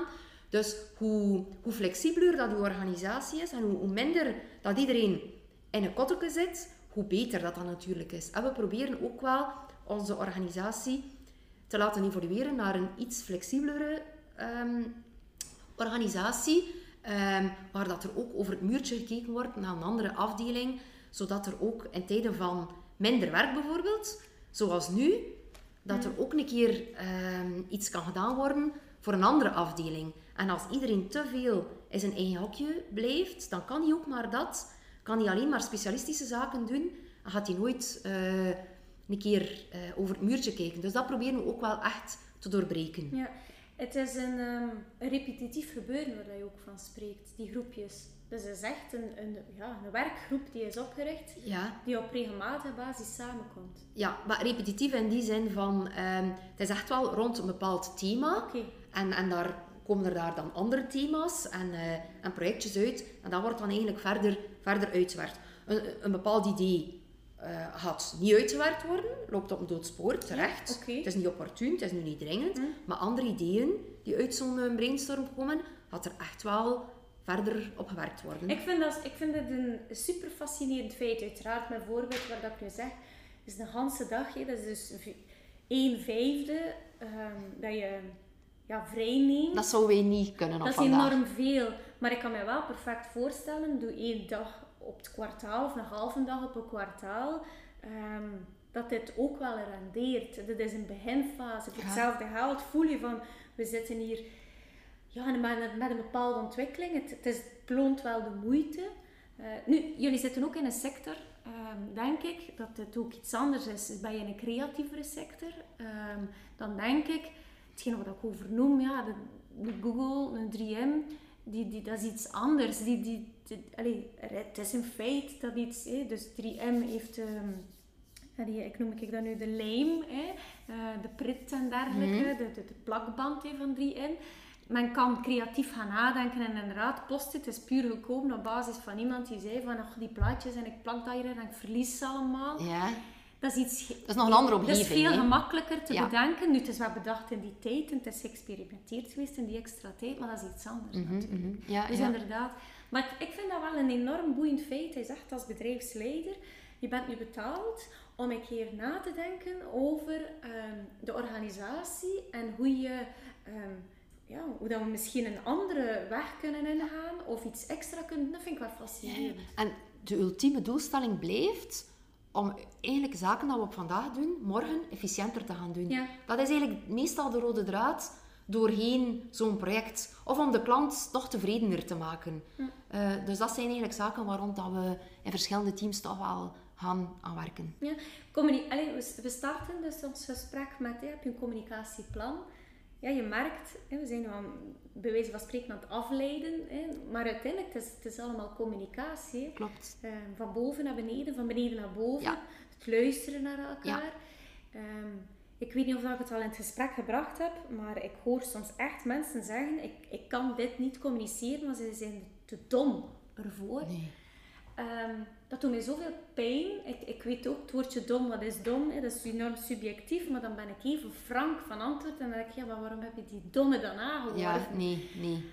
Dus hoe, hoe flexibeler dat uw organisatie is en hoe, hoe minder dat iedereen in een kotteke zit, hoe beter dat dan natuurlijk is. En we proberen ook wel onze organisatie te laten evolueren naar een iets flexibelere ehm, organisatie, ehm, waar dat er ook over het muurtje gekeken wordt naar een andere afdeling, zodat er ook in tijden van minder werk bijvoorbeeld, zoals nu, dat er ook een keer ehm, iets kan gedaan worden voor een andere afdeling. En als iedereen te veel in zijn eigen hokje blijft, dan kan hij ook maar dat, kan hij alleen maar specialistische zaken doen, en gaat hij nooit eh, een keer eh, over het muurtje kijken. Dus dat proberen we ook wel echt te doorbreken. ja. Het is een, ehm, een repetitief gebeuren waar je ook van spreekt, die groepjes. Dus het is echt een, een, ja, een werkgroep die is opgericht, Ja, die op regelmatige basis samenkomt. ja, maar repetitief in die zin van, ehm, het is echt wel rond een bepaald thema. En, en daar komen er daar dan andere thema's en, eh, en projectjes uit. En dat wordt dan eigenlijk verder, verder uitgewerkt. Een, een bepaald idee eh, gaat niet uitgewerkt worden, loopt op een dood spoor, terecht. Het is niet opportun, het is nu niet dringend. Hm. Maar andere ideeën die uit zo'n eh, brainstorm komen, gaat er echt wel verder op gewerkt worden. Ik vind, dat, ik vind het een super fascinerend feit. Uiteraard, mijn voorbeeld waar dat ik nu zeg, is een ganse dag. Hè. Dat is dus v- een vijfde ehm, dat je ja, vrij neemt. Dat zouden wij niet kunnen op Dat is vandaag. enorm veel. Maar ik kan me wel perfect voorstellen, doe één dag op het kwartaal of een halve dag op een kwartaal, ehm, dat dit ook wel rendeert. Dit is een beginfase. Voor Ja. hetzelfde geld voel je van, we zitten hier ja, met, met een bepaalde ontwikkeling. Het, het, is, het loont wel de moeite. Eh, nu, jullie zitten ook in een sector, ehm, denk ik, dat het ook iets anders is. Ben je in een creatievere sector, ehm, dan denk ik, hetgeen wat ik over noem, ja, de, de Google, een 3M, die, die, dat is iets anders. Die, die, die- allee, het is een feit dat iets, hè, dus 3M heeft, ehm, allee, ik noem ik dat nu de lijm, hè, eh, de prit en dergelijke, de, de, de plakband hè, van 3M. Men kan creatief gaan nadenken en inderdaad, post-it is puur gekomen op basis van iemand die zei van, ach, die plaatjes en ik plak dat hier en ik verlies ze allemaal. Ja, dat is iets... Dat is nog een andere omgeving. Dat is veel gemakkelijker te Ja. bedenken. Nu, het is wel bedacht in die tijd en het is geëxperimenteerd geweest in die extra tijd, maar dat is iets anders Mhm, natuurlijk. mhm. Ja, Dus ja. inderdaad. Maar ik- ik vind dat wel een enorm boeiend feit. Hij zegt als bedrijfsleider, je bent nu betaald om een keer na te denken over ehm, de organisatie en hoe je... ehm, ja, hoe dat we misschien een andere weg kunnen ingaan of iets extra kunnen. Dat vind ik wel fascinerend. En de ultieme doelstelling blijft om eigenlijk zaken die we op vandaag doen, morgen efficiënter te gaan doen. Ja. Dat is eigenlijk meestal de rode draad doorheen zo'n project. Of om de klant nog tevredener te maken. Eh, dus dat zijn eigenlijk zaken waar rond dat we in verschillende teams toch wel gaan aan werken. Ja, Allee, we, we starten dus ons gesprek met, hè, heb je een communicatieplan? Ja, je merkt, hè, we zijn aan, bij wijze van spreken aan het afleiden, hè, maar uiteindelijk het is het is allemaal communicatie. Klopt. Eh, van boven naar beneden, van beneden naar boven. Ja. Het luisteren naar elkaar. Ehm, ik weet niet of ik het al in het gesprek gebracht heb, maar ik hoor soms echt mensen zeggen, ik, ik kan dit niet communiceren, want ze zijn te dom ervoor. Nee. Ehm, dat doet mij zoveel pijn. Ik, ik weet ook het woordje dom, wat is dom? Hè? Dat is enorm subjectief, maar dan ben ik even frank van antwoord en dan denk ik, ja, maar waarom heb je die domme dan aangeworven? Ja, nee, nee.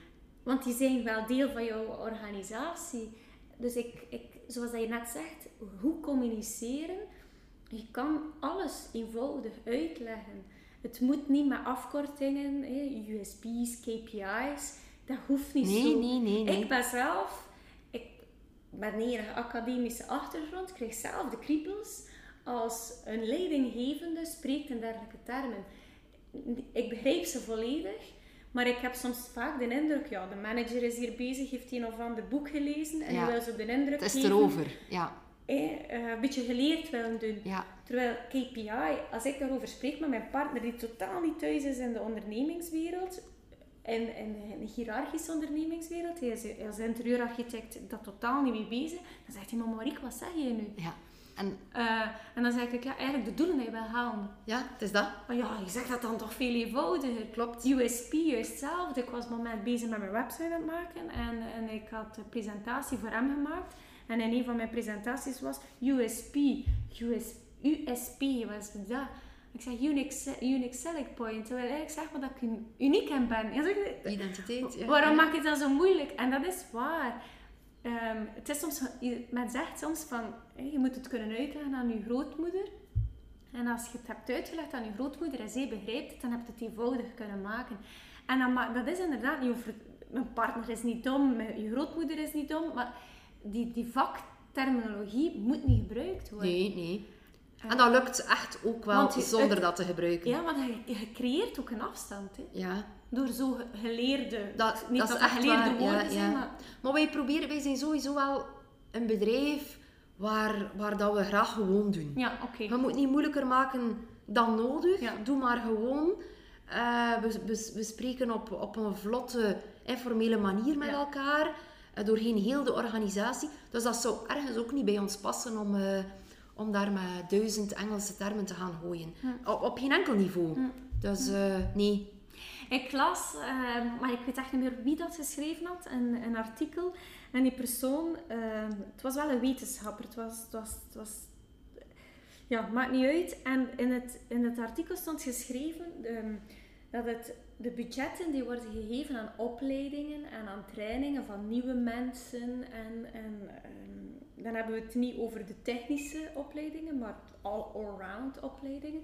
Want die zijn wel deel van jouw organisatie. Dus ik, ik, zoals dat je net zegt, hoe communiceren? Je kan alles eenvoudig uitleggen. Het moet niet met afkortingen, hè, USP's, KPI's. Dat hoeft niet Nee, zo. nee, nee, nee. Ik ben zelf, met een enige academische achtergrond, krijg zelf de kriebels als een leidinggevende spreekt in dergelijke termen. Ik begrijp ze volledig, maar ik heb soms vaak de indruk, ja, de manager is hier bezig, heeft een of ander boek gelezen en Ja. wil zo de indruk Het is geven, erover. Ja, eh, eh, een beetje geleerd willen doen. ja. Terwijl KPI, als ik daarover spreek met mijn partner die totaal niet thuis is in de ondernemingswereld, in, in een hiërarchische ondernemingswereld, hij is als interieurarchitect dat totaal niet mee bezig, dan zegt hij, maar Marieke, wat zeg je nu? ja. En Eh, en dan zeg ik, ja, eigenlijk de doelen die je wil halen. ja, het is dat. Maar ja, je zegt dat dan toch veel eenvoudiger. Klopt. USP juist hetzelfde. Ik was op het moment bezig met mijn website aan het maken en, en ik had een presentatie voor hem gemaakt. En in een van mijn presentaties was USP. US, USP was dat. Ik zeg unique, unique selling point. Terwijl ik zeg maar dat ik un- uniek in ben. Zeg Identiteit. Ja. Waarom maak je dat zo moeilijk? En dat is waar. Ehm, het is soms, je- men zegt soms van, je moet het kunnen uitleggen aan je grootmoeder. En als je het hebt uitgelegd aan je grootmoeder en zij begrijpt het, dan heb je het eenvoudig kunnen maken. En dan, dat is inderdaad over, mijn partner is niet dom, je grootmoeder is niet dom, maar die, die vakterminologie moet niet gebruikt worden. Nee, nee. En dat lukt echt ook wel je- zonder het- dat te gebruiken. Ja, want je, je creëert ook een afstand. Hè? Ja. Door zo ge- geleerde, Dat- niet dat dat, is dat echt geleerde waar, woorden ja. zijn, maar Maar wij proberen, wij zijn sowieso wel een bedrijf waar, waar dat we graag gewoon doen. ja, oké. Je moet niet moeilijker maken dan nodig. Ja. Doe maar gewoon. Eh, we, we, we spreken op, op een vlotte, informele manier met elkaar. eh, doorheen heel de organisatie. Dus dat zou ergens ook niet bij ons passen om, eh, om daar met duizend Engelse termen te gaan gooien. Op, op geen enkel niveau. Dus eh, nee. Ik las, ehm, maar ik weet echt niet meer wie dat geschreven had, een, een artikel. En die persoon, ehm, het was wel een wetenschapper, het was, het was, het was ja, maakt niet uit. En in het, in het artikel stond geschreven ehm, dat het, de budgetten die worden gegeven aan opleidingen en aan trainingen van nieuwe mensen. En, en ehm, dan hebben we het niet over de technische opleidingen, maar all- all-round opleidingen.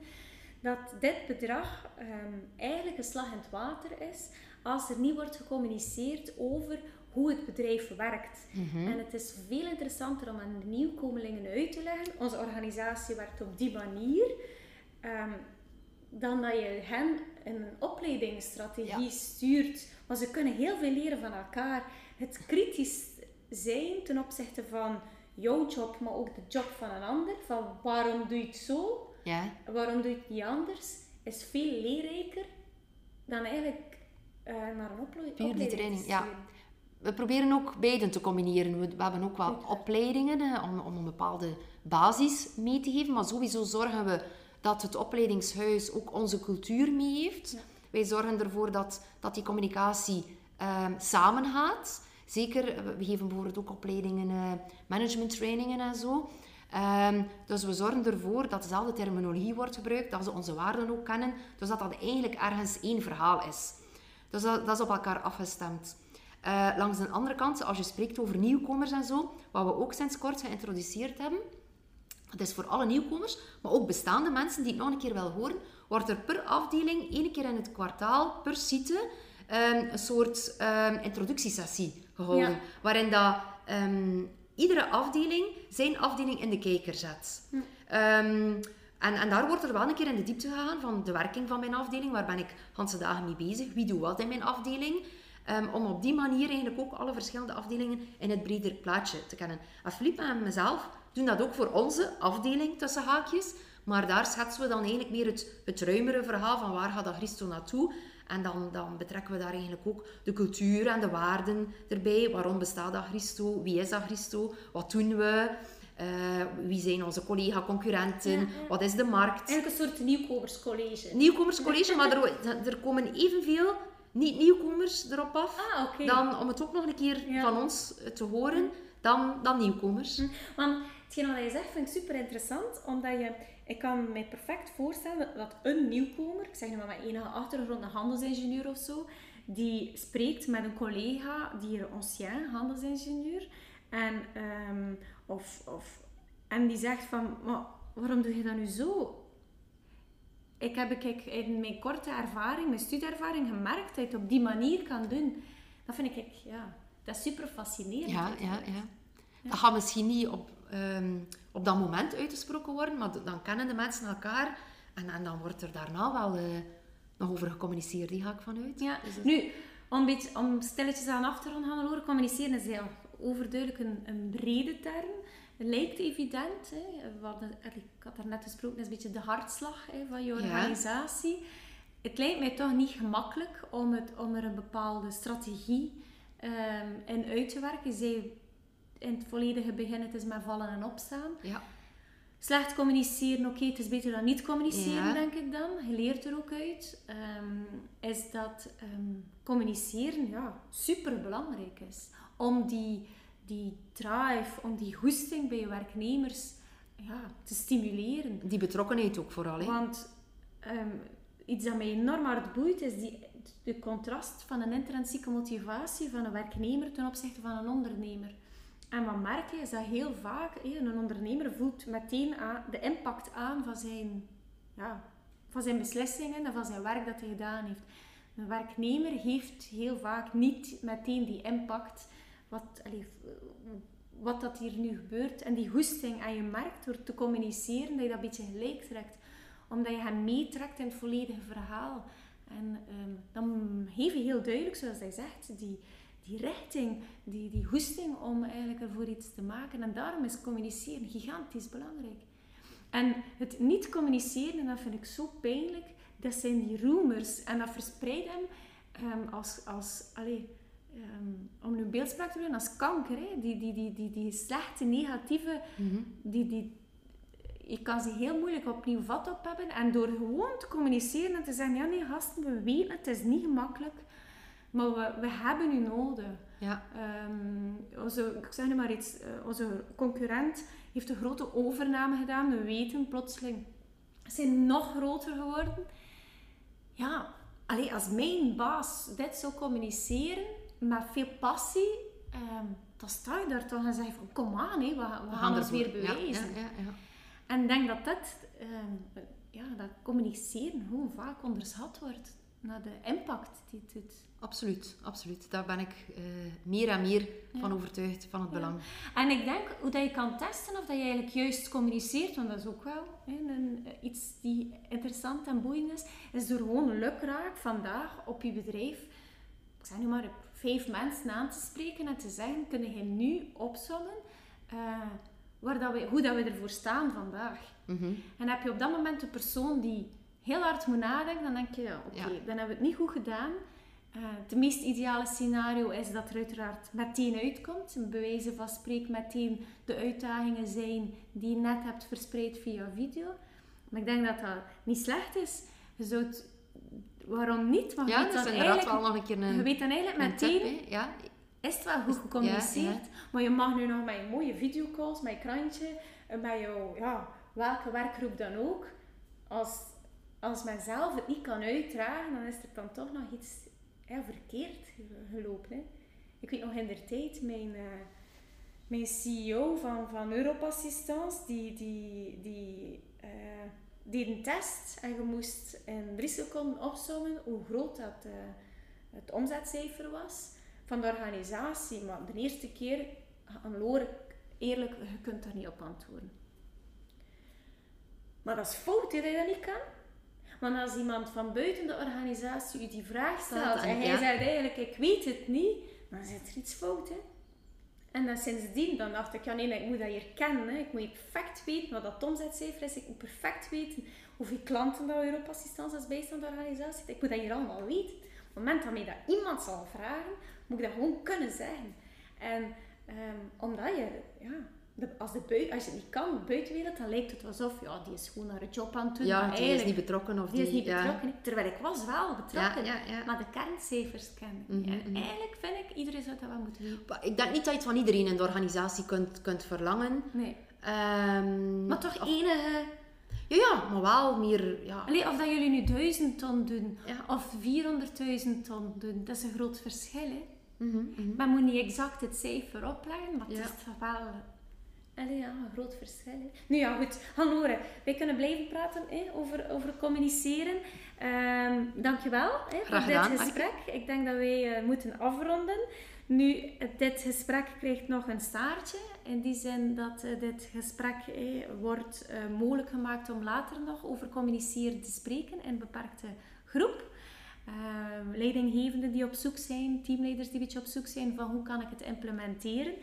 Dat dit bedrag ehm, eigenlijk een slag in het water is als er niet wordt gecommuniceerd over hoe het bedrijf werkt. En het is veel interessanter om aan de nieuwkomelingen uit te leggen. Onze organisatie werkt op die manier. ehm, dan dat je hen een opleidingsstrategie Ja. stuurt. Want ze kunnen heel veel leren van elkaar. Het kritisch zijn ten opzichte van jouw job, maar ook de job van een ander. Van waarom doe je het zo? Ja. Waarom doe je het niet anders? Is veel leerrijker dan eigenlijk eh, naar een opleiding die training, ja. We proberen ook beiden te combineren. We, we hebben ook wel opleidingen om, om een bepaalde basis mee te geven. Maar sowieso zorgen we dat het opleidingshuis ook onze cultuur mee heeft. Wij zorgen ervoor dat, dat die communicatie ehm samengaat. Zeker, eh, we geven bijvoorbeeld ook opleidingen, eh management trainingen en zo. Ehm, dus we zorgen ervoor dat dezelfde terminologie wordt gebruikt, dat ze onze waarden ook kennen. Dus dat dat eigenlijk ergens één verhaal is. Dus dat, dat is op elkaar afgestemd. Uh, langs de andere kant, als je spreekt over nieuwkomers en zo, wat we ook sinds kort geïntroduceerd hebben, dat is voor alle nieuwkomers, maar ook bestaande mensen die het nog een keer willen horen, wordt er per afdeling, één keer in het kwartaal, per site, um, een soort um, introductiesessie gehouden. Waarin dat, um, iedere afdeling zijn afdeling in de kijker zet. Hm. en, en daar wordt er wel een keer in de diepte gegaan van de werking van mijn afdeling. Waar ben ik ganse dagen mee bezig? Wie doet wat in mijn afdeling? om op die manier eigenlijk ook alle verschillende afdelingen in het breder plaatje te kennen. En Philippe en mezelf doen dat ook voor onze afdeling tussen haakjes. Maar daar schetsen we dan eigenlijk meer het, het ruimere verhaal van waar gaat dat Christo naartoe. En dan, dan betrekken we daar eigenlijk ook de cultuur en de waarden erbij. Waarom bestaat dat Christo? Wie is dat Christo? Wat doen we? Uh, wie zijn onze collega-concurrenten? Wat is de markt? Eigenlijk een soort nieuwkomerscollege. Nieuwkomerscollege, maar er, er komen evenveel niet-nieuwkomers erop af. Ah, okay. Dan om het ook nog een keer van ons te horen, dan, dan nieuwkomers. Hm. Want hetgeen wat je zegt vind ik super interessant, omdat je, ik kan me perfect voorstellen dat een nieuwkomer, ik zeg nu maar met enige achtergrond, een handelsingenieur of zo, die spreekt met een collega die een ancien handelsingenieur en, um, of, of, en die zegt van, maar waarom doe je dat nu zo? Ik heb ik in mijn korte ervaring, mijn studieervaring gemerkt dat je het op die manier kan doen. Dat vind ik, ja, dat is super fascinerend. Ja, ja, ja. Dat gaat misschien niet op, ehm, op dat moment uitgesproken worden, maar dan kennen de mensen elkaar en, en dan wordt er daarna wel uh, nog over gecommuniceerd, die ga ik vanuit. Ja. Dus nu, om, beetje, om stilletjes aan af te gaan horen, communiceren is heel overduidelijk een, een brede term. Het lijkt evident, hè. Wat, ik had daar net gesproken, dat is een beetje de hartslag hè, van je organisatie. Het lijkt mij toch niet gemakkelijk om, het, om er een bepaalde strategie um, in uit te werken. Zij in het volledige begin, het is met vallen en opstaan. Ja. Slecht communiceren, oké, het is beter dan niet communiceren, denk ik dan. Je leert er ook uit. Um, is dat um, communiceren ja, super belangrijk is. Om die, die drive, om die goesting bij je werknemers ja, te stimuleren. Die betrokkenheid ook vooral. Hè? Want um, iets dat mij enorm hard boeit, is die, de contrast van een intrinsieke motivatie van een werknemer ten opzichte van een ondernemer. En wat merk je is dat heel vaak een ondernemer voelt meteen de impact aan van zijn, ja, van zijn beslissingen en van zijn werk dat hij gedaan heeft. Een werknemer heeft heel vaak niet meteen die impact wat, wat dat hier nu gebeurt en die hoesting aan je merkt door te communiceren dat je dat een beetje gelijk trekt. Omdat je hem meetrekt in het volledige verhaal. En um, dan geef je heel duidelijk, zoals hij zegt, die, die richting, die, die hoesting om eigenlijk ervoor iets te maken. En daarom is communiceren gigantisch belangrijk. En het niet communiceren, dat vind ik zo pijnlijk, dat zijn die rumors. En dat verspreidt hem um, als, als allez, um, om nu beeldspraak te doen, als kanker. Hè? Die, die, die, die, die slechte, negatieve, mm -hmm. die, die, je kan ze heel moeilijk opnieuw vat op hebben. En door gewoon te communiceren en te zeggen, ja nee gasten, we weten het, het is niet gemakkelijk. Maar we, we hebben u nodig. Ja. Um, onze, ik zeg nu maar iets, uh, onze concurrent heeft een grote overname gedaan. We weten plotseling, ze zijn nog groter geworden. Ja, alleen als mijn baas dit zou communiceren met veel passie, um, dan sta je daar toch en zeg je van, kom aan, hé, we, we, gaan ons weer bewijzen. Ja, ja, en ik denk dat dat, um, ja, dat communiceren gewoon vaak onderschat wordt naar de impact die het doet. Absoluut, absoluut. Daar ben ik uh, meer en meer van overtuigd, van het belang. En ik denk hoe dat je kan testen of dat je eigenlijk juist communiceert, want dat is ook wel hè, een, iets die interessant en boeiend is, is door gewoon lukraak vandaag op je bedrijf, ik zeg nu maar, vijf mensen aan te spreken en te zeggen, kunnen je nu opzommen uh, waar dat we, hoe dat we ervoor staan vandaag. Mm -hmm. En heb je op dat moment een persoon die heel hard moet nadenken, dan denk je, ja, oké, okay, dan hebben we het niet goed gedaan. Uh, het meest ideale scenario is dat er uiteraard meteen uitkomt. Een bewijzen van spreek meteen de uitdagingen zijn die je net hebt verspreid via video. Maar ik denk dat dat niet slecht is. Je zou waarom niet? Want ja, dat is inderdaad wel nog een keer een Je weet dan eigenlijk meteen... Tip, ja. is het wel goed gecommuniceerd. Maar je mag nu nog met je mooie videocalls, met je krantje, en bij jouw, ja, welke werkgroep dan ook. Als, als men zelf het niet kan uitdragen, dan is er dan toch nog iets ja, verkeerd gelopen. Hè. Ik weet nog in der tijd, mijn, uh, mijn CEO van, van die, die, die uh, deed een test en je moest in drie seconden opzommen hoe groot dat uh, het omzetcijfer was van de organisatie. Maar de eerste keer, aan Loor, eerlijk, je kunt daar niet op antwoorden. Maar dat is fout dat je dat niet kan. Want als iemand van buiten de organisatie u die vraag stelt en hij zegt eigenlijk, ik weet het niet, dan zit er iets fout. Hè? En dan sindsdien dan dacht ik, ja nee, ik moet dat hier kennen. Hè. Ik moet perfect weten wat dat omzetcijfer is. Ik moet perfect weten hoeveel klanten dat Europa Assistance als bijstandorganisatie Ik moet dat hier allemaal weten. Op het moment dat mij dat iemand zal vragen, moet ik dat gewoon kunnen zeggen. En um, omdat je, ja, als, de bui, als je het niet kan, de buitenwereld, dan lijkt het alsof ja, die is gewoon naar een job aan het doen. Ja, die is niet betrokken. Of die, is niet betrokken. Terwijl ik was wel betrokken, ja, ja, maar de kerncijfers kennen. Mm En mhm. eigenlijk vind ik, iedereen zou dat wel moeten weten. Ik denk niet dat je het van iedereen in de organisatie kunt, kunt verlangen. Nee. Um, maar toch enige... Ja, ja, maar wel meer... Ja. Allee, of dat jullie nu 1000 ton doen, of 400.000 ton doen, dat is een groot verschil, hè. Mm -hmm, Men moet niet exact het cijfer opleggen, maar het is wel Allee, ja, een groot verschil. Hè. Nu ja, goed. Hannore, wij kunnen blijven praten hè, over, over communiceren. Um, dankjewel hè, voor dit gesprek. Ik denk dat wij uh, moeten afronden. Nu, dit gesprek krijgt nog een staartje. In die zin dat uh, dit gesprek eh, wordt uh, mogelijk gemaakt om later nog over communiceren te spreken in een beperkte groep. Uh, leidinggevenden die op zoek zijn, teamleiders die een beetje op zoek zijn van hoe kan ik het implementeren.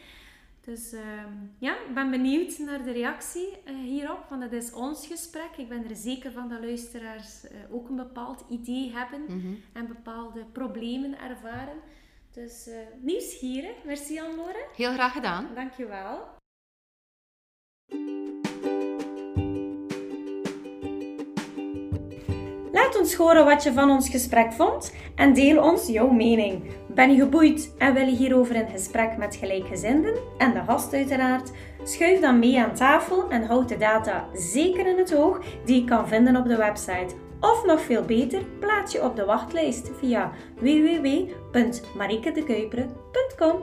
Dus ehm, ja, ik ben benieuwd naar de reactie uh, hierop, want het is ons gesprek. Ik ben er zeker van dat luisteraars uh, ook een bepaald idee hebben mhm. en bepaalde problemen ervaren. Dus uh, nieuwsgierig. Merci Anne-Lore. Heel graag gedaan. Dankjewel. Laat ons horen wat je van ons gesprek vond en deel ons jouw mening. Ben je geboeid en wil je hierover in gesprek met gelijkgezinden en de gast uiteraard? Schuif dan mee aan tafel en houd de data zeker in het oog die je kan vinden op de website. Of nog veel beter, plaats je op de wachtlijst via www.marikedekuiperen.com.